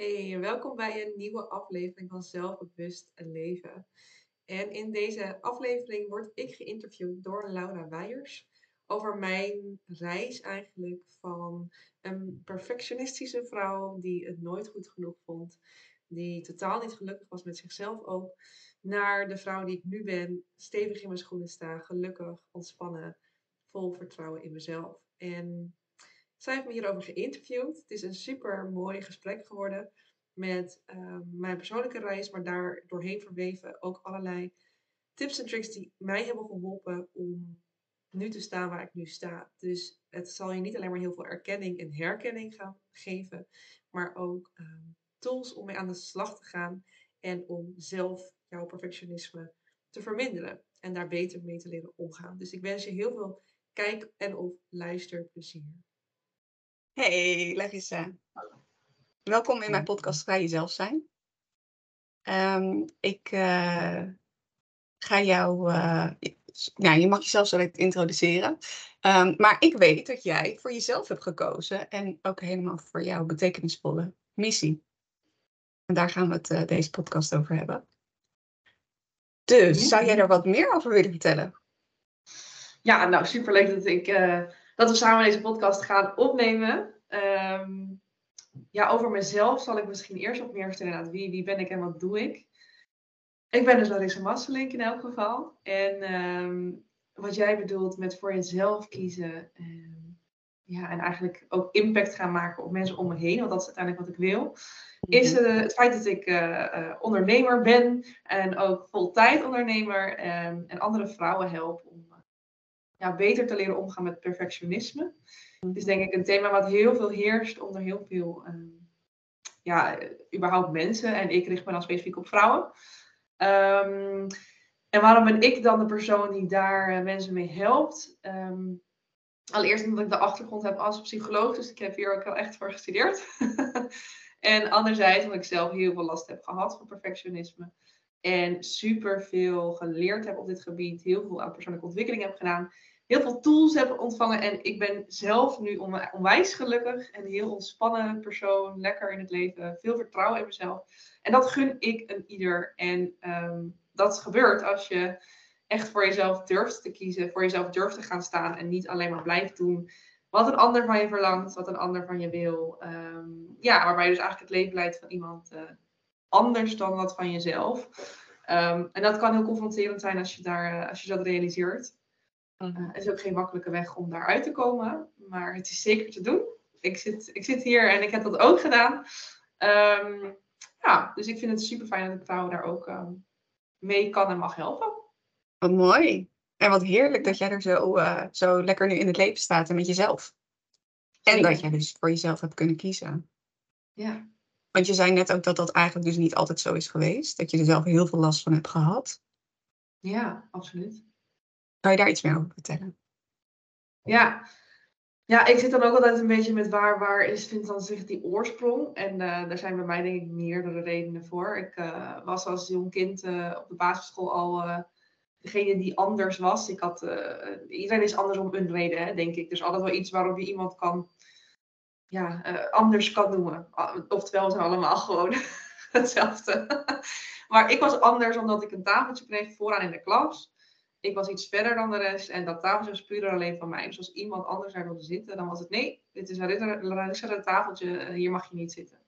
Hey, welkom bij een nieuwe aflevering van Zelfbewust Leven. En in deze aflevering word ik geïnterviewd door Laura Weijers over mijn reis eigenlijk van een perfectionistische vrouw die het nooit goed genoeg vond, die totaal niet gelukkig was met zichzelf ook, naar de vrouw die ik nu ben, stevig in mijn schoenen sta, gelukkig, ontspannen, vol vertrouwen in mezelf. En zij heeft me hierover geïnterviewd. Het is een super mooi gesprek geworden met ehm, mijn persoonlijke reis, maar daar doorheen verweven ook allerlei tips en tricks die mij hebben geholpen om nu te staan waar ik nu sta. Dus het zal je niet alleen maar heel veel erkenning en herkenning gaan geven, maar ook ehm, tools om mee aan de slag te gaan en om zelf jouw perfectionisme te verminderen en daar beter mee te leren omgaan. Dus ik wens je heel veel kijk- en of luisterplezier. Hey Larissa. Welkom in mijn podcast Vrij Jezelf Zijn. Um, ik uh, ga jou, uh, nou, je mag jezelf zo lekker introduceren. Um, maar ik weet dat jij voor jezelf hebt gekozen en ook helemaal voor jouw betekenisvolle missie. En daar gaan we het uh, deze podcast over hebben. Dus, zou jij daar wat meer over willen vertellen? Ja, nou superleuk dat, ik, dat we samen deze podcast gaan opnemen. Um, ja, over mezelf zal ik misschien eerst wat meer vertellen. Wie, wie ben ik en wat doe ik? Ik ben dus Larissa Masselink in elk geval. En um, wat jij bedoelt met voor jezelf kiezen. Um, ja, en eigenlijk ook impact gaan maken op mensen om me heen. Want dat is uiteindelijk wat ik wil. Is uh, het feit dat ik uh, uh, ondernemer ben. En ook voltijd ondernemer. En, en andere vrouwen help om ja, beter te leren omgaan met perfectionisme. Het is denk ik een thema wat heel veel heerst onder heel veel, uh, ja, überhaupt mensen. En ik richt me dan specifiek op vrouwen. Um, en waarom ben ik dan de persoon die daar uh, mensen mee helpt? Um, allereerst omdat ik de achtergrond heb als psycholoog, dus ik heb hier ook wel echt voor gestudeerd. en anderzijds omdat ik zelf heel veel last heb gehad van perfectionisme. En super veel geleerd heb op dit gebied, heel veel aan persoonlijke ontwikkeling heb gedaan heel veel tools heb ontvangen. En ik ben zelf nu onwijs gelukkig en heel ontspannen persoon. Lekker in het leven. Veel vertrouwen in mezelf. En dat gun ik een ieder. En um, dat gebeurt als je echt voor jezelf durft te kiezen. Voor jezelf durft te gaan staan. En niet alleen maar blijft doen wat een ander van je verlangt. Wat een ander van je wil. Um, ja, waarbij je dus eigenlijk het leven leidt van iemand uh, anders dan dat van jezelf. Um, en dat kan heel confronterend zijn als je, daar, uh, als je dat realiseert. Uh, het is ook geen makkelijke weg om daaruit te komen, maar het is zeker te doen. Ik zit, ik zit hier en ik heb dat ook gedaan. Um, ja, dus ik vind het super fijn dat ik vrouwen daar ook um, mee kan en mag helpen. Wat mooi. En wat heerlijk dat jij er zo, uh, zo lekker nu in het leven staat en met jezelf. En dat jij dus voor jezelf hebt kunnen kiezen. Ja. Want je zei net ook dat dat eigenlijk dus niet altijd zo is geweest. Dat je er zelf heel veel last van hebt gehad. Ja, absoluut. Kan je daar iets meer over vertellen? Ja. Ja, ik zit dan ook altijd een beetje met waar, waar is, dan zich die oorsprong? En uh, daar zijn bij mij denk ik meerdere redenen voor. Ik uh, was als jong kind uh, op de basisschool al degene die anders was. Ik had, iedereen is anders om een reden, hè, denk ik. Dus altijd wel iets waarop je iemand kan, ja, anders kan noemen. Oftewel, we zijn allemaal gewoon hetzelfde. maar ik was anders omdat ik een tafeltje kreeg vooraan in de klas ik was iets verder dan de rest en dat tafeltje was puur alleen van mij. Dus als iemand anders daar wilde zitten, dan was het nee, dit is een tafeltje, hier mag je niet zitten.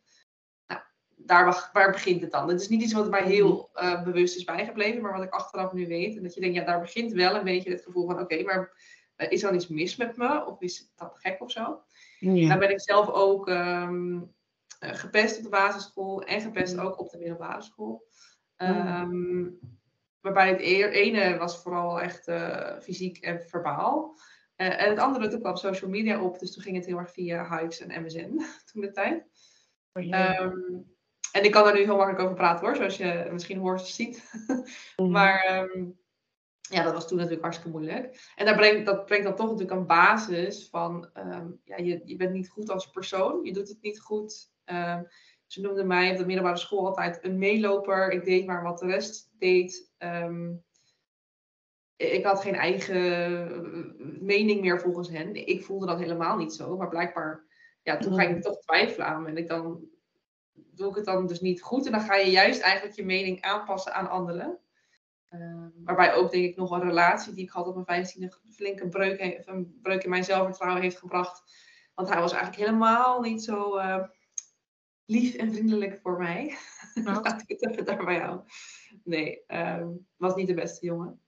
Nou, daar, waar begint het dan? Het is niet iets wat mij heel uh, bewust is bijgebleven, maar wat ik achteraf nu weet. En dat je denkt, ja, daar begint wel een beetje het gevoel van, oké, okay, maar uh, is er dan iets mis met me? Of is dat gek of zo? Ja. Dan ben ik zelf ook um, gepest op de basisschool en gepest ook op de middelbare school. Um, Waarbij het ene was vooral echt uh, fysiek en verbaal. Uh, en het andere, toen kwam social media op. Dus toen ging het heel erg via Hives en MSN toen de tijd. Oh, yeah. um, en ik kan er nu heel makkelijk over praten hoor. Zoals je misschien hoort of ziet. mm. Maar um, ja, dat was toen natuurlijk hartstikke moeilijk. En daar brengt, dat brengt dan toch natuurlijk een basis van... Um, ja, je, je bent niet goed als persoon. Je doet het niet goed... Ze noemden mij op de middelbare school altijd een meeloper. Ik deed maar wat de rest deed. Um, ik had geen eigen mening meer volgens hen. Ik voelde dat helemaal niet zo. Maar blijkbaar, ja, toen ga ik toch twijfelen aan. En ik dan doe ik het dan dus niet goed. En dan ga je juist eigenlijk je mening aanpassen aan anderen. Uh, waarbij ook denk ik nog een relatie die ik had op mijn vijftiende flinke breuk, een breuk in mijn zelfvertrouwen heeft gebracht. Want hij was eigenlijk helemaal niet zo uh, lief en vriendelijk voor mij. Laat ik het even daarbij houden. Nee, uh, was niet de beste jongen.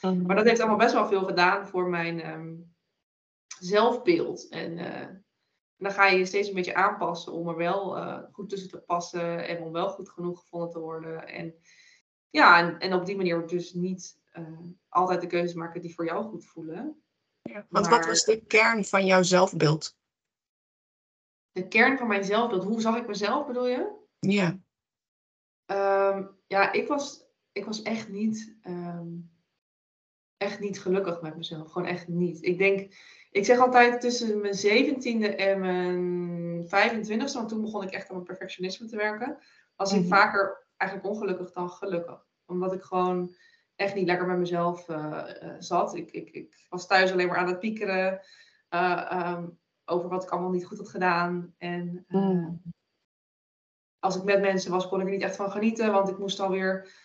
Mhm. Maar dat heeft allemaal best wel veel gedaan voor mijn um, zelfbeeld. En, uh, en, dan ga je je steeds een beetje aanpassen om er wel uh, goed tussen te passen en om wel goed genoeg gevonden te worden. En ja, en, en op die manier dus niet uh, altijd de keuzes maken die voor jou goed voelen. Ja, want maar, wat was de kern van jouw zelfbeeld? De kern van mijn zelfbeeld, hoe zag ik mezelf bedoel je? Ja. Um, ja, ik was, ik was echt niet, um, echt niet gelukkig met mezelf. Gewoon echt niet. Ik denk, ik zeg altijd tussen mijn zeventiende en mijn 25 want toen begon ik echt aan mijn perfectionisme te werken, was ik mm -hmm. vaker eigenlijk ongelukkig dan gelukkig. Omdat ik gewoon echt niet lekker met mezelf uh, uh, zat. Ik, ik, ik was thuis alleen maar aan het piekeren uh, um, over wat ik allemaal niet goed had gedaan. En mm. als ik met mensen was, kon ik er niet echt van genieten, want ik moest alweer.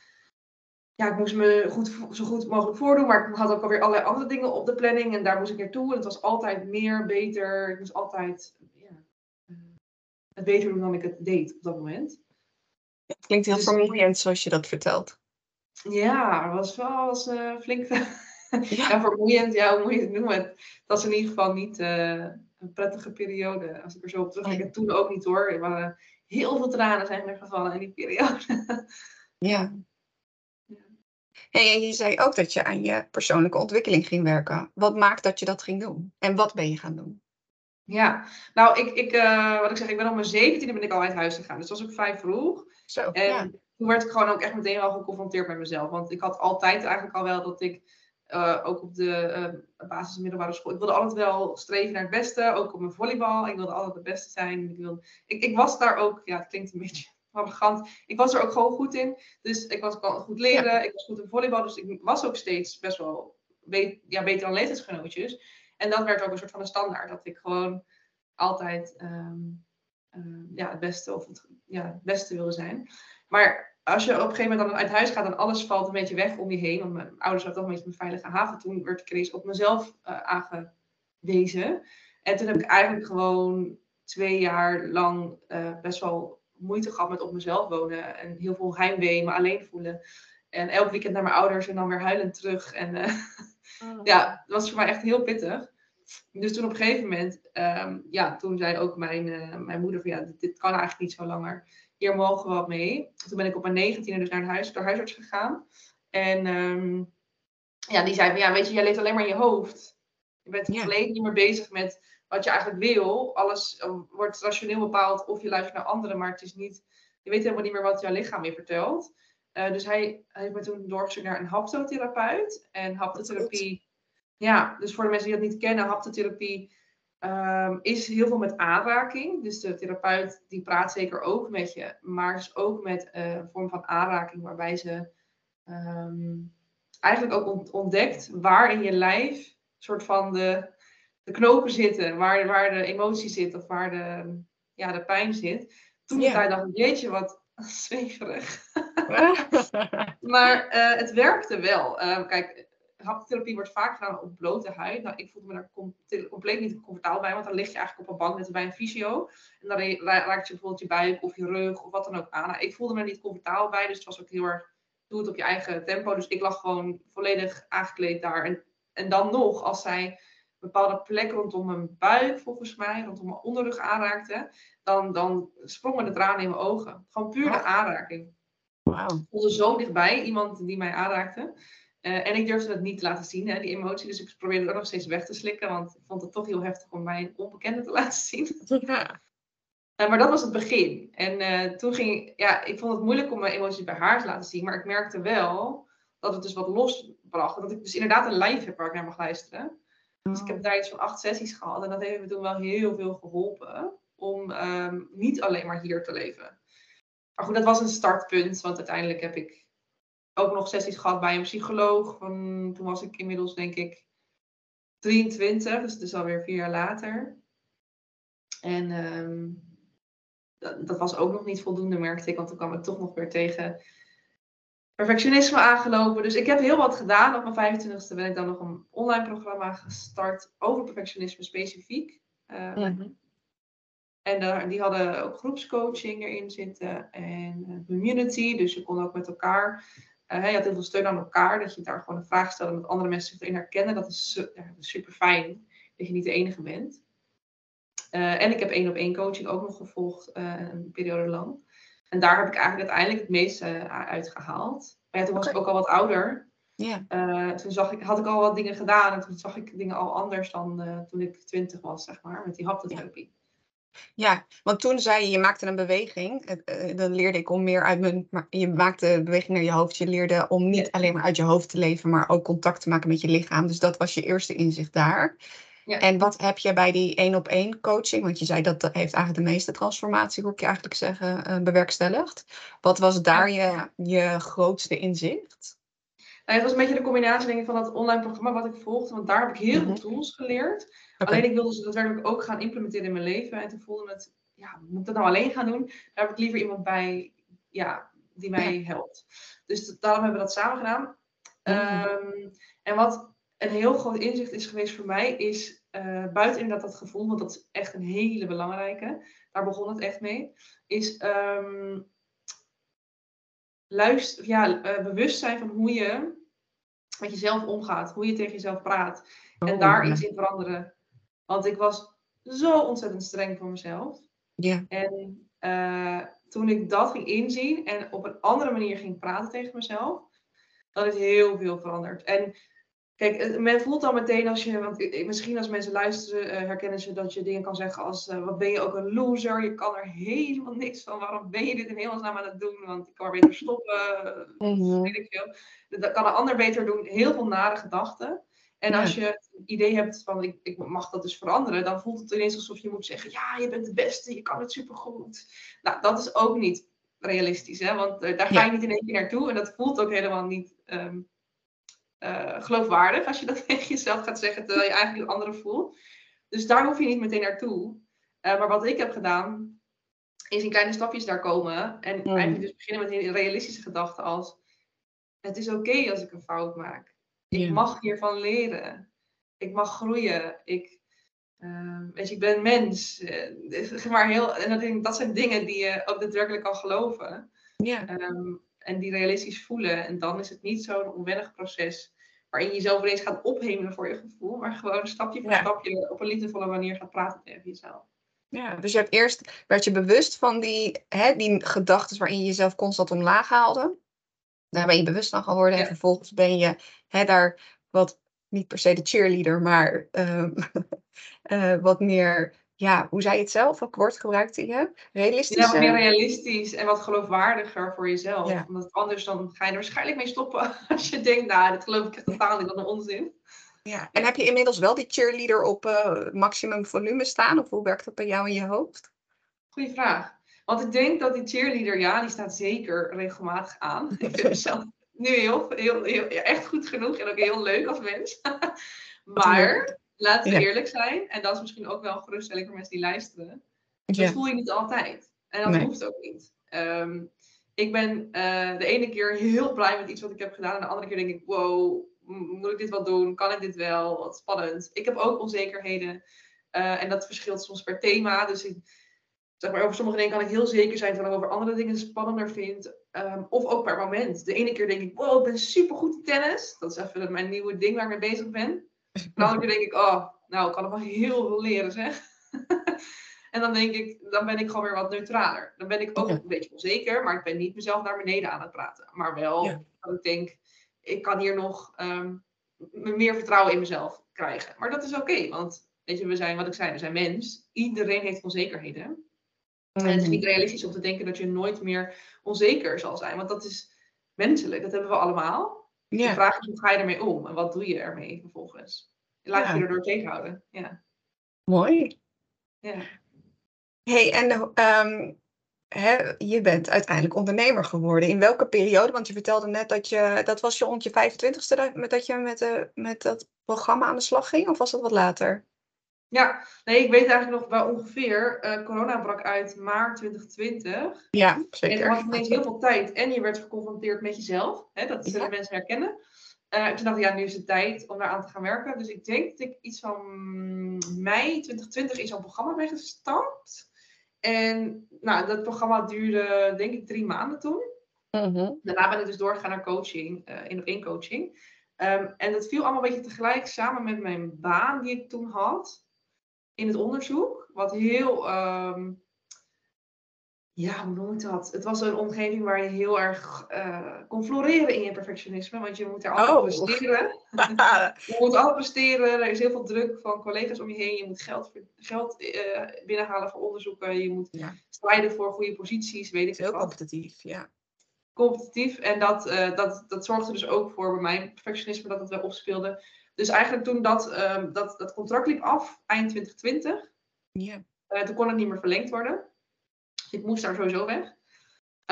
Ja, ik moest me goed, zo goed mogelijk voordoen, maar ik had ook alweer allerlei andere dingen op de planning en daar moest ik naartoe. En het was altijd meer, beter. Ik moest altijd ja, het beter doen dan ik het deed op dat moment. Het klinkt heel dus, vermoeiend zoals je dat vertelt. Ja, het was wel was, uh, flink ja. vermoeiend. Ja, hoe moet je het noemen? Dat is in ieder geval niet uh, een prettige periode. Als ik er zo op terugkijk. En toen ook niet hoor. Er waren heel veel tranen zijn er gevallen in die periode. ja. Hey, en je zei ook dat je aan je persoonlijke ontwikkeling ging werken. Wat maakt dat je dat ging doen? En wat ben je gaan doen? Ja, nou, ik, ik, uh, wat ik zeg, ik ben op mijn zeventiende ben ik al uit huis gegaan. Dus dat was ook vrij vroeg. Zo, en ja. toen werd ik gewoon ook echt meteen al geconfronteerd met mezelf. Want ik had altijd eigenlijk al wel dat ik, uh, ook op de uh, basis- en middelbare school, ik wilde altijd wel streven naar het beste. Ook op mijn volleybal. Ik wilde altijd de beste zijn. Ik, wilde, ik, ik was daar ook, ja, het klinkt een beetje arrogant. Ik was er ook gewoon goed in. Dus ik was goed leren. Ja. Ik was goed in volleybal. Dus ik was ook steeds best wel be ja, beter dan leeftijdsgenootjes. En dat werd ook een soort van een standaard. Dat ik gewoon altijd um, uh, ja, het beste of het, ja, het beste wilde zijn. Maar als je op een gegeven moment dan uit huis gaat en alles valt een beetje weg om je heen. Want mijn ouders hadden toch een beetje een veilige haven. Toen werd ik ineens op mezelf uh, aangewezen. En toen heb ik eigenlijk gewoon twee jaar lang uh, best wel moeite gehad met op mezelf wonen. En heel veel heimwee, me alleen voelen. En elk weekend naar mijn ouders en dan weer huilend terug. En uh, oh. ja, dat was voor mij echt heel pittig. Dus toen op een gegeven moment, um, ja, toen zei ook mijn, mijn moeder van ja, dit, dit, kan eigenlijk niet zo langer. Hier mogen we wat mee. Toen ben ik op mijn negentiende dus naar huis, de huisarts gegaan. En um, ja, die zei van ja, weet je, jij leeft alleen maar in je hoofd. Je bent ja. volledig niet meer bezig met wat je eigenlijk wil. Alles uh, wordt rationeel bepaald of je luistert naar anderen, maar het is niet, je weet helemaal niet meer wat jouw lichaam je vertelt. Uh, dus hij, hij heeft me toen doorgestuurd naar een haptotherapeut. En haptotherapie ja, dus voor de mensen die dat niet kennen, haptotherapie um, is heel veel met aanraking. Dus de therapeut die praat zeker ook met je, maar dus ook met uh, een vorm van aanraking waarbij ze um, eigenlijk ook ontdekt waar in je lijf soort van de, de knopen zitten, waar, waar de emotie zit of waar de, ja, de pijn zit. Toen yeah. ik dacht, jeetje, wat zweverig. maar uh, het werkte wel. Uh, kijk, haptherapie wordt vaak gedaan op blote huid. Nou, ik voelde me daar com compleet niet comfortabel bij, want dan lig je eigenlijk op een bank net bij een fysio. En dan raakt je bijvoorbeeld je buik of je rug of wat dan ook aan. Nou, ik voelde me er niet comfortabel bij, dus het was ook heel erg, doe het op je eigen tempo. Dus ik lag gewoon volledig aangekleed daar. En, en dan nog, als zij bepaalde plekken rondom mijn buik, volgens mij, rondom mijn onderrug aanraakte, dan, dan sprongen de tranen in mijn ogen. Gewoon puur de aanraking. Wow. Ik voelde zo dichtbij, iemand die mij aanraakte. Uh, en ik durfde het niet te laten zien, hè, die emotie. Dus ik probeerde het ook nog steeds weg te slikken. Want ik vond het toch heel heftig om mij een onbekende te laten zien. Ja. Uh, maar dat was het begin. En uh, toen ging ja, ik vond het moeilijk om mijn emoties bij haar te laten zien. Maar ik merkte wel dat het dus wat losbracht. Dat ik dus inderdaad een live heb waar ik naar mag luisteren. Oh. Dus ik heb daar iets van acht sessies gehad. En dat heeft me toen wel heel veel geholpen. Om um, niet alleen maar hier te leven. Maar goed, dat was een startpunt. Want uiteindelijk heb ik ook nog sessies gehad bij een psycholoog. Van, toen was ik inmiddels denk ik 23, dus het is alweer vier jaar later. En um, dat, dat was ook nog niet voldoende, merkte ik. Want toen kwam ik toch nog weer tegen perfectionisme aangelopen. Dus ik heb heel wat gedaan. Op mijn 25e ben ik dan nog een online programma gestart over perfectionisme specifiek. Um, En die hadden ook groepscoaching erin zitten en community. Dus je kon ook met elkaar. Uh, je had heel veel steun aan elkaar. Dat je daar gewoon een vraag stelde en dat andere mensen zich erin herkennen. Dat is, super fijn dat je niet de enige bent. Uh, en ik heb één op één coaching ook nog gevolgd, uh, een periode lang. En daar heb ik eigenlijk uiteindelijk het meeste uitgehaald. Maar ja, toen was ik ook al wat ouder. Yeah. toen zag ik, had ik al wat dingen gedaan en toen zag ik dingen al anders dan toen ik twintig was, zeg maar, met die haptotherapie. Ja, want toen zei je, je maakte een beweging. Uh, dan leerde ik om meer uit mijn. Je maakte een beweging naar je hoofd. Je leerde om niet alleen maar uit je hoofd te leven, maar ook contact te maken met je lichaam. Dus dat was je eerste inzicht daar. Ja. En wat heb je bij die één op één coaching? Want je zei dat dat heeft eigenlijk de meeste transformatie, hoor ik je eigenlijk zeggen, uh, bewerkstelligd. Wat was daar je, je grootste inzicht? Nou, het was een beetje de combinatie denk ik, van dat online programma wat ik volgde. Want daar heb ik heel veel mhm. tools geleerd. Alleen ik wilde ze daadwerkelijk ook gaan implementeren in mijn leven. En toen voelde het, ja, moet ik dat nou alleen gaan doen? Daar heb ik liever iemand bij ja, die mij helpt. Dus daarom hebben we dat samen gedaan. Mhm. Um, en wat een heel groot inzicht is geweest voor mij, is uh, buiten inderdaad dat gevoel, want dat is echt een hele belangrijke. Daar begon het echt mee. Is um, luister, ja, uh, bewust zijn van hoe je met jezelf omgaat, hoe je tegen jezelf praat. en oh, daar iets in veranderen. Want ik was zo ontzettend streng voor mezelf. Ja. En uh, toen ik dat ging inzien en op een andere manier ging praten tegen mezelf, dan is heel veel veranderd. En kijk, men voelt dan meteen als je, want misschien als mensen luisteren, uh, herkennen ze dat je dingen kan zeggen als, uh, wat ben je ook een loser, je kan er helemaal niks van, waarom ben je dit in hemelsnaam aan het doen, want ik kan maar beter stoppen, mm weet ik veel. Dat kan een ander beter doen, heel veel nare gedachten. En als je het idee hebt van ik, ik, mag dat dus veranderen, dan voelt het ineens alsof je moet zeggen, ja, je bent de beste, je kan het supergoed. Nou, dat is ook niet realistisch, hè? want uh, daar ga je niet in één keer naartoe en dat voelt ook helemaal niet um, uh, geloofwaardig als je dat tegen jezelf gaat zeggen terwijl je eigenlijk het andere voelt. Dus daar hoef je niet meteen naartoe. Uh, maar wat ik heb gedaan, is in kleine stapjes daar komen en mm. eigenlijk dus beginnen met een realistische gedachten als het is oké als ik een fout maak. Ik mag hiervan leren. Ik mag groeien. Ik, uh, weet je, ik ben mens. Uh, maar heel, en dat, dat zijn dingen die je ook daadwerkelijk kan geloven. Ja. Um, en die realistisch voelen. En dan is het niet zo'n onwennig proces waarin je jezelf ineens gaat ophemelen voor je gevoel. Maar gewoon stapje voor stapje op een liefdevolle manier gaat praten tegen jezelf. Ja, dus je hebt eerst, werd je bewust van die, hè, die gedachten waarin je jezelf constant omlaag haalde. Daar ben je bewust van geworden. En vervolgens ben je hè, daar wat, niet per se de cheerleader, maar uh, uh, wat meer, ja, hoe zei je het zelf? Welk woord gebruikte je? Realistisch? Ja, meer realistisch en wat geloofwaardiger voor jezelf. Ja. Want anders dan ga je er waarschijnlijk mee stoppen als je denkt, nou, dat geloof ik echt totaal niet, wat een onzin. Ja, en heb je inmiddels wel die cheerleader op uh, maximum volume staan? Of hoe werkt dat bij jou in je hoofd? Goeie vraag. Want ik denk dat die cheerleader, ja, die staat zeker regelmatig aan. Ik vind mezelf nu heel, heel, heel, echt goed genoeg en ook heel leuk als mens. maar laten we eerlijk zijn, en dat is misschien ook wel geruststelling voor mensen die luisteren. Dat voel je niet altijd. En dat hoeft ook niet. Ehm, ik ben uh, de ene keer heel blij met iets wat ik heb gedaan. En de andere keer denk ik, wow, moet ik dit wel doen? Kan ik dit wel? Wat spannend. Ik heb ook onzekerheden. Uh, en dat verschilt soms per thema. Dus ik, zeg maar, over sommige dingen kan ik heel zeker zijn, terwijl ik over andere dingen spannender vind. Um, of ook per moment. De ene keer denk ik, wow, ik ben super goed in tennis. Dat is even mijn nieuwe ding waar ik mee bezig ben. Keer denk ik, oh, nou, ik kan nog wel heel veel leren, zeg. en dan denk ik, dan ben ik gewoon weer wat neutraler. Dan ben ik ook een beetje onzeker, maar ik ben niet mezelf naar beneden aan het praten. Maar wel dat ik denk, ik kan hier nog um, meer vertrouwen in mezelf krijgen. Maar dat is oké, want weet je, we zijn, wat ik zei, we zijn mens. Iedereen heeft onzekerheden. En het is niet realistisch om te denken dat je nooit meer onzeker zal zijn. Want dat is menselijk, dat hebben we allemaal. Ja. De vraag is, hoe ga je ermee om? En wat doe je ermee vervolgens? Laat je erdoor tegenhouden. Ja. Mooi. Ja. hey, en um, hè, je bent uiteindelijk ondernemer geworden. In welke periode? Want je vertelde net dat je, dat was je rond je 25ste dat je met, de, met dat programma aan de slag ging? Of was dat wat later? Ja, nee, ik weet eigenlijk nog wel ongeveer. Uh, corona brak uit maart 2020. Ja, zeker. En je had ineens heel veel tijd en je werd geconfronteerd met jezelf. Hè, dat zullen ja. mensen herkennen. Uh, toen dacht ik, ja, nu is het tijd om daar aan te gaan werken. Dus ik denk dat ik iets van mei 2020 in zo'n programma ben gestart. En nou, dat programma duurde denk ik drie maanden toen. Mhm. Daarna ben ik dus doorgegaan naar coaching, uh, in op één coaching. Um, en dat viel allemaal een beetje tegelijk samen met mijn baan die ik toen had in het onderzoek. Wat heel, um, ja, hoe noem ik dat? Het was een omgeving waar je heel erg uh, kon floreren in je perfectionisme. Want je moet er altijd oh. presteren. je moet altijd presteren. Er is heel veel druk van collega's om je heen. Je moet geld, geld uh, binnenhalen voor onderzoeken. Je moet ja. strijden voor goede posities. Weet ik heel competitief, ja. Competitief. En dat, uh, dat, dat zorgde dus ook voor bij mijn perfectionisme dat het wel opspeelde. Dus eigenlijk toen dat, um, dat, dat contract liep af, eind 2020, yeah. uh, toen kon het niet meer verlengd worden. Dus ik moest daar sowieso weg.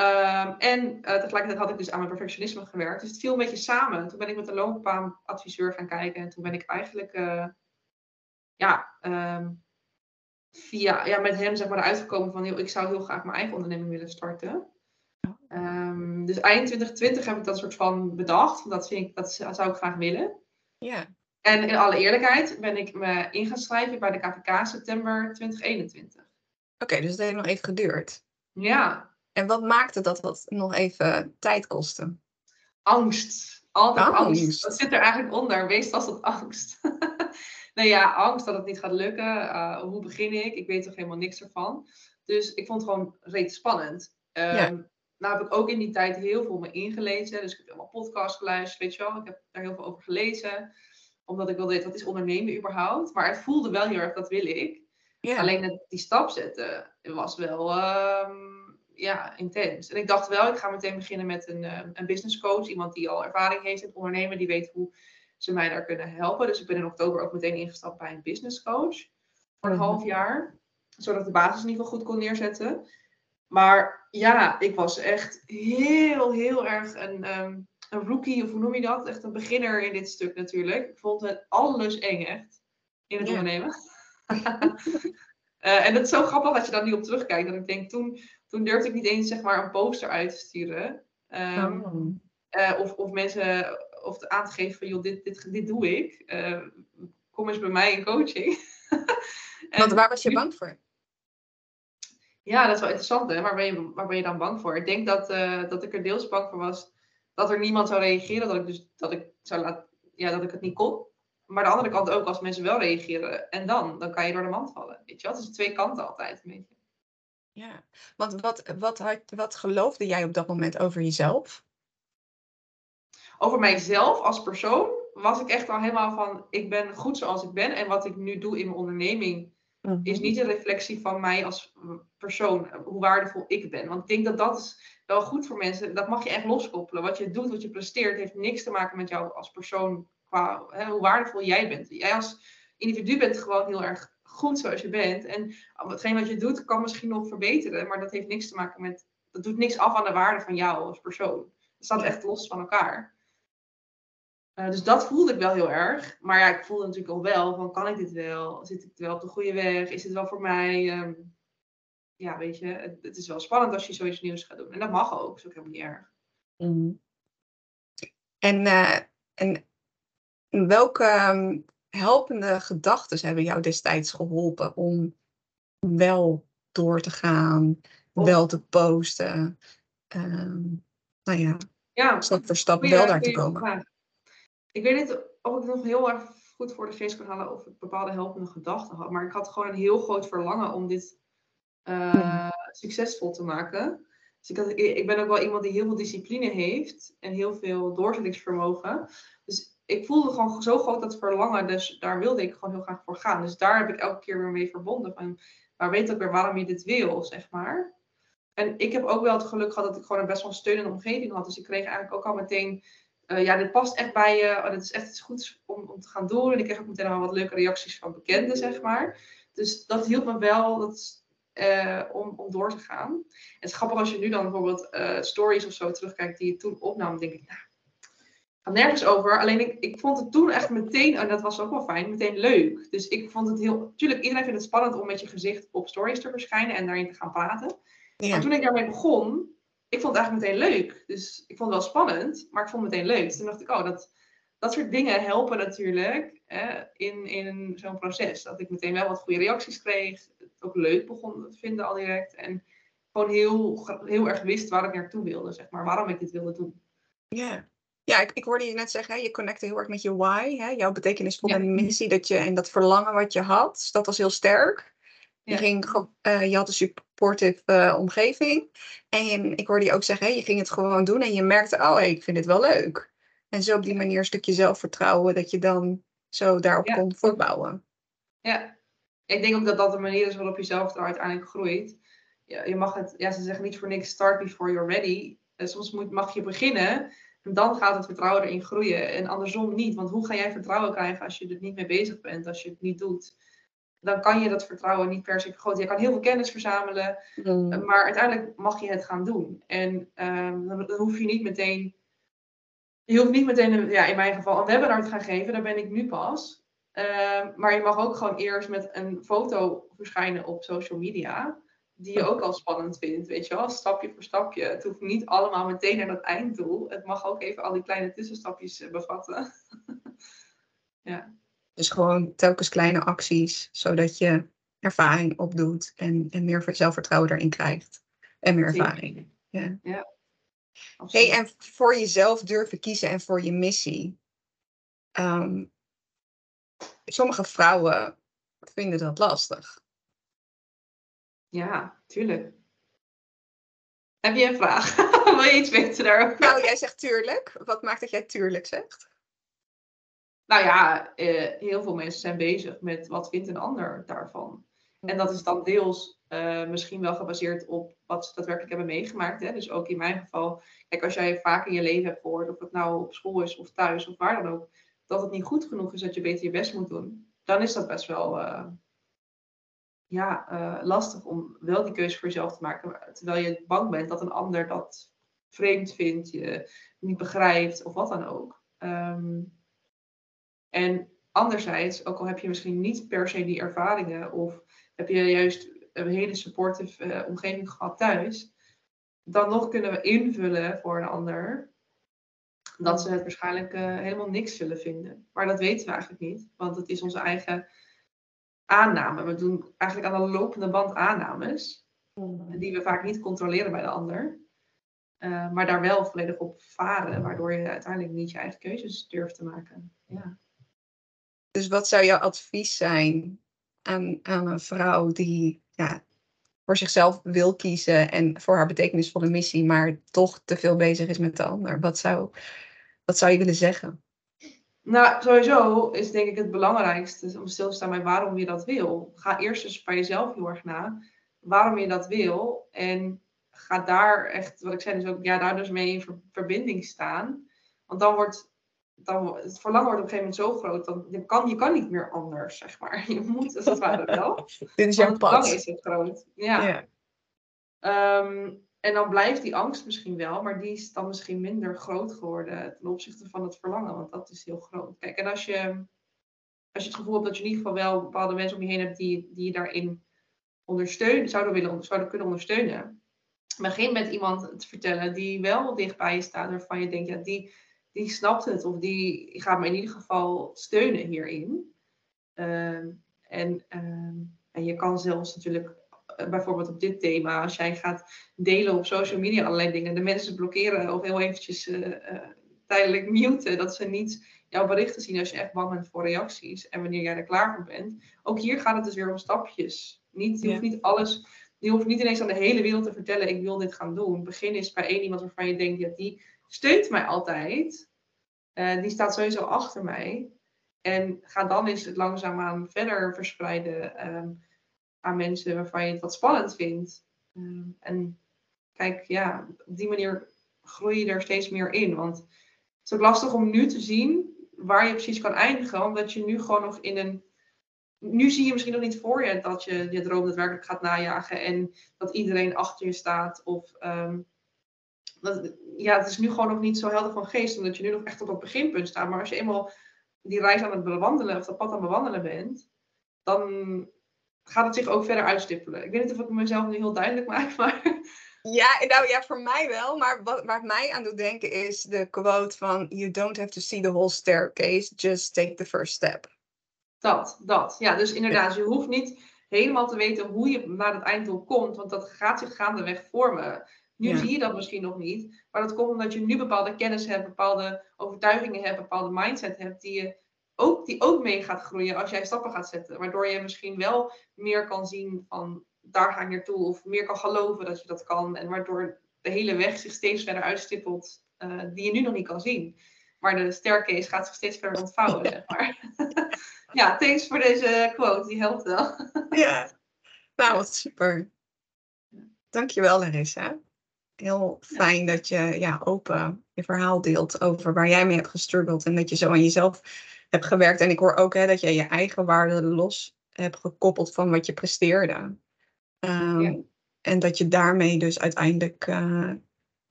Um, en uh, tegelijkertijd had ik dus aan mijn perfectionisme gewerkt. Dus het viel een beetje samen. Toen ben ik met een loopbaanadviseur gaan kijken. En toen ben ik eigenlijk uh, ja, um, via, ja, met hem zeg maar, eruit gekomen van... ik zou heel graag mijn eigen onderneming willen starten. Um, dus eind 2020 heb ik dat soort van bedacht. Dat, vind ik, dat zou ik graag willen. Ja. En in alle eerlijkheid ben ik me ingeschreven bij de KVK september 2021. Oké, okay, dus het heeft nog even geduurd. Ja. En wat maakte dat dat nog even tijd kostte? Angst. Altijd angst. angst. Dat zit er eigenlijk onder. Meestal is dat angst. nou ja, angst dat het niet gaat lukken. Uh, hoe begin ik? Ik weet toch helemaal niks ervan. Dus ik vond het gewoon reeds spannend. Um, ja. Nou heb ik ook in die tijd heel veel me ingelezen. Dus ik heb allemaal podcasts geluisterd, weet je wel. Ik heb daar heel veel over gelezen. Omdat ik wilde weten, wat is ondernemen überhaupt? Maar het voelde wel heel erg, dat wil ik. Yeah. Alleen die stap zetten was wel um, ja, intens. En ik dacht wel, ik ga meteen beginnen met een, um, een business coach. Iemand die al ervaring heeft in het ondernemen. Die weet hoe ze mij daar kunnen helpen. Dus ik ben in oktober ook meteen ingestapt bij een business coach. Voor een -hmm. half jaar. Zodat ik de basis in ieder geval goed kon neerzetten. Maar ja, ik was echt heel, heel erg een, um, een rookie, of hoe noem je dat? Echt een beginner in dit stuk natuurlijk. Ik vond het alles eng echt, in het ja. ondernemen. uh, en het is zo grappig dat je daar nu op terugkijkt. Dat ik denk, toen, toen durfde ik niet eens zeg maar een poster uit te sturen. Um, oh. uh, of, of mensen of aan te geven van, joh, dit, dit, dit doe ik. Uh, kom eens bij mij in coaching. en, Want waar was je bang voor? Ja, dat is wel interessant, hè? Waar ben je, waar ben je dan bang voor? Ik denk dat, dat ik er deels bang voor was dat er niemand zou reageren, dat ik, dus, dat ik, zou laat, ja, dat ik het niet kon. Maar de andere kant ook, als mensen wel reageren, en dan, dan kan je door de mand vallen. Weet je wel? Het is twee kanten altijd een beetje. Ja, want wat, wat, had, wat geloofde jij op dat moment over jezelf? Over mijzelf als persoon was ik echt al helemaal van, ik ben goed zoals ik ben. En wat ik nu doe in mijn onderneming, is niet een reflectie van mij als persoon, hoe waardevol ik ben. Want ik denk dat dat is wel goed voor mensen. Dat mag je echt loskoppelen. Wat je doet, wat je presteert, heeft niks te maken met jou als persoon, qua hè, hoe waardevol jij bent. Jij als individu bent gewoon heel erg goed zoals je bent. En hetgeen wat je doet, kan misschien nog verbeteren, maar dat heeft niks te maken met, dat doet niks af aan de waarde van jou als persoon. Het staat echt los van elkaar. Uh, dus dat voelde ik wel heel erg. Maar ja, ik voelde natuurlijk al wel van, kan ik dit wel? Zit ik wel op de goede weg? Is dit wel voor mij? Um, ja, weet je, het, het, is wel spannend als je zoiets nieuws gaat doen. En dat mag ook, is ook helemaal niet erg. Mm. En, uh, en welke um, helpende gedachten hebben jou destijds geholpen om wel door te gaan, of, wel te posten? Um, nou ja, ja, stap voor stap wel daar te komen. Vraag. Ik weet niet of ik nog heel erg goed voor de geest kan halen of ik bepaalde helpende gedachten had. Maar ik had gewoon een heel groot verlangen om dit hmm. succesvol te maken. Dus ik, had, ik ben ook wel iemand die heel veel discipline heeft en heel veel doorzettingsvermogen. Dus ik voelde gewoon zo groot dat verlangen, dus daar wilde ik gewoon heel graag voor gaan. Dus daar heb ik elke keer weer mee verbonden. Van, maar weet ook weer waarom je dit wil, zeg maar. En ik heb ook wel het geluk gehad dat ik gewoon een best wel steunende omgeving had. Dus ik kreeg eigenlijk ook al meteen uh, ja, dit past echt bij je. Oh, dit is echt iets goeds om, om te gaan doen. En ik kreeg ook meteen al wat leuke reacties van bekenden, zeg maar. Dus dat hielp me wel dat, uh, om, om door te gaan. het is grappig als je nu dan bijvoorbeeld uh, stories of zo terugkijkt die je toen opnam, denk ik, nou, gaat nergens over. Alleen ik, ik vond het toen echt meteen, en dat was ook wel fijn, meteen leuk. Dus ik vond het heel. Tuurlijk, iedereen vindt het spannend om met je gezicht op stories te verschijnen en daarin te gaan praten. Ja. Maar toen ik daarmee begon, ik vond het eigenlijk meteen leuk. Dus ik vond het wel spannend, maar ik vond het meteen leuk. Dus toen dacht ik, oh, dat, dat soort dingen helpen natuurlijk hè, in, in zo'n proces. Dat ik meteen wel wat goede reacties kreeg. Het ook leuk begon te vinden al direct. En gewoon heel, heel erg wist waar ik naartoe wilde, zeg maar. Waarom ik dit wilde doen. Ja, ja ik, ik hoorde je net zeggen, hè, je connecte heel erg met je why, hè, jouw betekenisvolle Ja. missie dat je, en dat verlangen wat je had. Dus dat was heel sterk. Je, Ja. ging, eh, je had een supportive eh, omgeving. En ik hoorde je ook zeggen, hè, je ging het gewoon doen en je merkte, oh hey, ik vind dit wel leuk. En zo op die manier een stukje zelfvertrouwen dat je dan zo daarop Ja. kon voortbouwen. Ja, ik denk ook dat dat de manier is waarop je zelf er uiteindelijk groeit. Ja, je mag het, ja, ze zeggen niet voor niks start before you're ready. Eh, soms moet, mag je beginnen en dan gaat het vertrouwen erin groeien. En andersom niet, want hoe ga jij vertrouwen krijgen als je er niet mee bezig bent, als je het niet doet? Dan kan je dat vertrouwen niet per se vergroten. Je kan heel veel kennis verzamelen, Mm. maar uiteindelijk mag je het gaan doen. En ehm, dan, dan hoef je niet meteen. Je hoeft niet meteen, een- ja, in mijn geval, een webinar te gaan geven. Daar ben ik nu pas. Ehm, maar je mag ook gewoon eerst met een foto verschijnen op social media. Die je ook al spannend vindt, weet je wel, stapje voor stapje. Het hoeft niet allemaal meteen naar dat einddoel. Het mag ook even al die kleine tussenstapjes eh, bevatten. Dus gewoon telkens kleine acties, zodat je ervaring opdoet en, en meer zelfvertrouwen erin krijgt. En meer ervaring. Ja. Ja. Hey, en voor jezelf durven kiezen en voor je missie. Ehm, sommige vrouwen vinden dat lastig. Ja, tuurlijk. Heb je een vraag? Wil je iets weten daarover? Nou, jij zegt tuurlijk. Wat maakt dat jij tuurlijk zegt? Nou ja, eh, heel veel mensen zijn bezig met wat vindt een ander daarvan. En dat is dan deels eh, misschien wel gebaseerd op wat ze daadwerkelijk hebben meegemaakt. Hè? Dus ook in mijn geval, kijk, als jij vaak in je leven hebt gehoord, of het nou op school is of thuis of waar dan ook, dat het niet goed genoeg is dat je beter je best moet doen, dan is dat best wel eh, ja, eh, lastig om wel die keuze voor jezelf te maken. Terwijl je bang bent dat een ander dat vreemd vindt, je niet begrijpt of wat dan ook. Ehm, en anderzijds, ook al heb je misschien niet per se die ervaringen of heb je juist een hele supportive eh, omgeving gehad thuis, dan nog kunnen we invullen voor een ander dat ze het waarschijnlijk eh, helemaal niks zullen vinden. Maar dat weten we eigenlijk niet, want het is onze eigen aanname. We doen eigenlijk aan de lopende band aannames, die we vaak niet controleren bij de ander. Eh, maar daar wel volledig op varen, waardoor je uiteindelijk niet je eigen keuzes durft te maken. Ja. Dus wat zou jouw advies zijn aan, aan een vrouw die ja, voor zichzelf wil kiezen en voor haar betekenisvolle missie, maar toch te veel bezig is met de ander? Wat zou, wat zou je willen zeggen? Nou, sowieso is denk ik het belangrijkste om stil te staan bij waarom je dat wil. Ga eerst eens bij jezelf heel erg na waarom je dat wil. En ga daar echt, wat ik zei, dus ook, ja, daar dus mee in ver- verbinding staan. Want dan wordt dan, het verlangen wordt op een gegeven moment zo groot, dan je kan je kan niet meer anders, zeg maar. Je moet als het ware wel. Dit is jouw het verlangen pad. is het groot. Ja. Ja. Ehm, en dan blijft die angst misschien wel, maar die is dan misschien minder groot geworden ten opzichte van het verlangen, want dat is heel groot. Kijk, en als je, als je het gevoel hebt dat je in ieder geval wel bepaalde mensen om je heen hebt die, die je daarin ondersteunen, zouden, willen, zouden kunnen ondersteunen, begin met iemand te vertellen die wel dichtbij je staat, waarvan je denkt, ja, die, die snapt het of die gaat me in ieder geval steunen hierin. Ehm, en, ehm, en je kan zelfs natuurlijk bijvoorbeeld op dit thema, als jij gaat delen op social media allerlei dingen, de mensen blokkeren of heel eventjes eh, eh, tijdelijk muten, dat ze niet jouw berichten zien als je echt bang bent voor reacties en wanneer jij er klaar voor bent. Ook hier gaat het dus weer om stapjes. Niet, je hoeft niet alles, je hoeft niet ineens aan de hele wereld te vertellen, ik wil dit gaan doen. Begin eens bij één iemand waarvan je denkt, ja, die steunt mij altijd. Eh, die staat sowieso achter mij. En ga dan eens het langzaamaan verder verspreiden ehm, mensen waarvan je het wat spannend vindt. Ehm, en kijk, ja, op die manier groei je er steeds meer in. Want het is ook lastig om nu te zien waar je precies kan eindigen. Omdat je nu gewoon nog in een. Nu zie je misschien nog niet voor je dat je je droom daadwerkelijk gaat najagen. En dat iedereen achter je staat. Of ehm, dat, ja, het is nu gewoon nog niet zo helder van geest, omdat je nu nog echt op het beginpunt staat. Maar als je eenmaal die reis aan het bewandelen, of dat pad aan het bewandelen bent, dan gaat het zich ook verder uitstippelen. Ik weet niet of ik mezelf nu heel duidelijk maak, maar... Ja, nou ja, voor mij wel. Maar wat, waar het mij aan doet denken is de quote van... You don't have to see the whole staircase, just take the first step. Dat, dat. Ja, dus inderdaad, je hoeft niet helemaal te weten hoe je naar het einddoel komt, want dat gaat zich gaandeweg vormen. Nu zie je dat misschien nog niet, maar dat komt omdat je nu bepaalde kennis hebt, bepaalde overtuigingen hebt, bepaalde mindset hebt die, je ook, die ook mee gaat groeien als jij stappen gaat zetten. Waardoor je misschien wel meer kan zien van daar ga ik naartoe of meer kan geloven dat je dat kan en waardoor de hele weg zich steeds verder uitstippelt uh, die je nu nog niet kan zien. Maar de staircase gaat zich steeds verder ontvouwen, zeg maar. ja, thanks voor deze quote, die helpt wel. ja, nou wat super. Dankjewel Larissa. Heel fijn dat je ja, open je verhaal deelt over waar jij mee hebt gestruggeld en dat je zo aan jezelf hebt gewerkt. En ik hoor ook hè, dat je je eigen waarde los hebt gekoppeld van wat je presteerde. Um, En dat je daarmee dus uiteindelijk uh,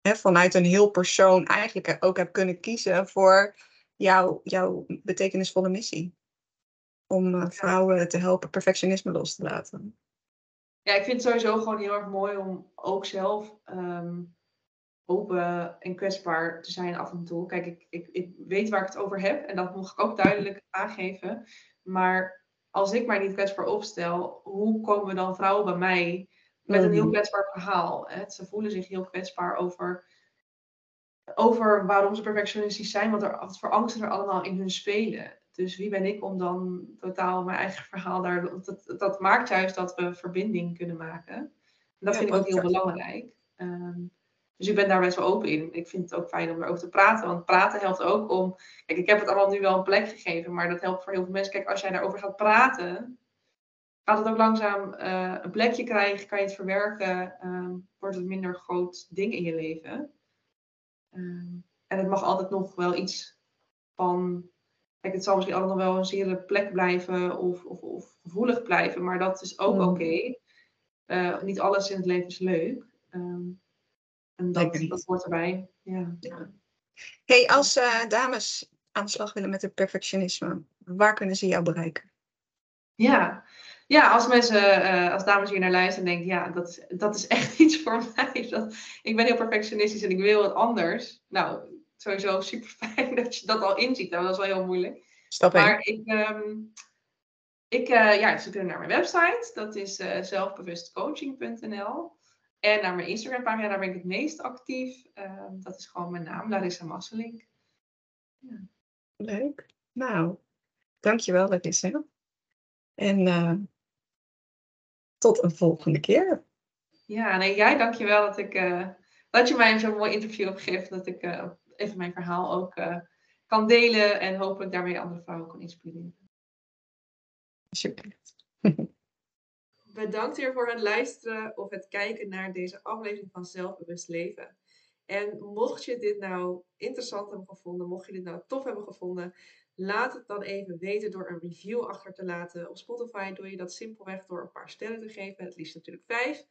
hè, vanuit een heel persoon eigenlijk ook hebt kunnen kiezen voor jouw, jouw betekenisvolle missie. Om uh, vrouwen te helpen perfectionisme los te laten ja, ik vind het sowieso gewoon heel erg mooi om ook zelf ehm, open en kwetsbaar te zijn af en toe. Kijk, ik, ik, ik weet waar ik het over heb en dat moet ik ook duidelijk aangeven. Maar als ik mij niet kwetsbaar opstel, hoe komen dan vrouwen bij mij met een heel mhm. kwetsbaar verhaal? Hè? Ze voelen zich heel kwetsbaar over, over waarom ze perfectionistisch zijn, wat, er, wat voor angsten er allemaal in hun spelen. Dus wie ben ik om dan totaal mijn eigen verhaal daar. Dat, dat maakt juist dat we verbinding kunnen maken. En dat vind ik ook heel belangrijk. Ehm, dus ik ben daar best wel open in. Ik vind het ook fijn om erover te praten. Want praten helpt ook om. Kijk, ik heb het allemaal nu wel een plek gegeven, maar dat helpt voor heel veel mensen. Kijk, als jij daarover gaat praten, gaat het ook langzaam uh, een plekje krijgen, kan je het verwerken, ehm, wordt het een minder groot ding in je leven. Ehm, en het mag altijd nog wel iets van Kijk, het zal misschien altijd nog wel een zere plek blijven of, of, of gevoelig blijven, maar dat is ook mm. oké. Uh, niet alles in het leven is leuk. Um, en dat, dat hoort erbij. Ja. ja. Hey, als uh, dames aan de slag willen met het perfectionisme, waar kunnen ze jou bereiken? Ja, ja als mensen, uh, als dames hier naar luisteren en denken, ja, dat is, dat is echt iets voor mij. Dat, ik ben heel perfectionistisch en ik wil wat anders. Nou, sowieso super fijn dat je dat al inziet. Dat is wel heel moeilijk. Stap maar ik, um, ik uh, ja, ze kunnen naar mijn website. Dat is zelfbewustcoaching.nl. En naar mijn Instagram pagina, daar ben ik het meest actief. Uh, dat is gewoon mijn naam, Larissa Masselink. Ja. Leuk. Nou, dankjewel Larissa. En uh, tot een volgende keer. Ja, nee, jij dankjewel dat, ik, dat je mij zo'n mooi interview hebt gegeven. Dat ik even mijn verhaal ook kan delen en hopelijk daarmee andere vrouwen kan inspireren. Super. Bedankt weer voor het luisteren of het kijken naar deze aflevering van Zelfbewust Leven. En mocht je dit nou interessant hebben gevonden, mocht je dit nou tof hebben gevonden, laat het dan even weten door een review achter te laten. Op Spotify doe je dat simpelweg door een paar sterren te geven, het liefst natuurlijk vijf.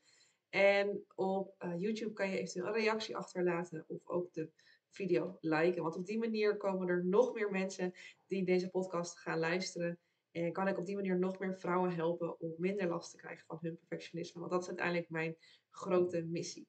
En op uh, YouTube kan je eventueel een reactie achterlaten of ook de video liken. Want op die manier komen er nog meer mensen die deze podcast gaan luisteren. En kan ik op die manier nog meer vrouwen helpen om minder last te krijgen van hun perfectionisme. Want dat is uiteindelijk mijn grote missie.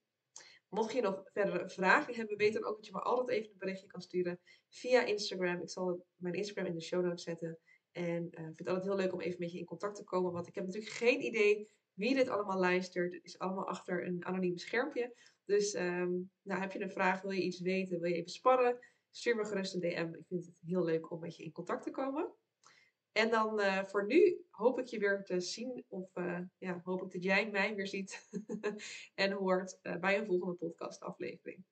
Mocht je nog verdere vragen hebben, weet dan ook dat je me altijd even een berichtje kan sturen via Instagram. Ik zal mijn Instagram in de show notes zetten. En uh, vind het altijd heel leuk om even met je in contact te komen. Want ik heb natuurlijk geen idee wie dit allemaal luistert. Het is allemaal achter een anoniem schermpje. Dus um, nou, heb je een vraag, wil je iets weten, wil je even sparren, stuur me gerust een DM. Ik vind het heel leuk om met je in contact te komen. En dan uh, voor nu hoop ik je weer te zien, of uh, ja, hoop ik dat jij mij weer ziet en hoort uh, bij een volgende podcast aflevering.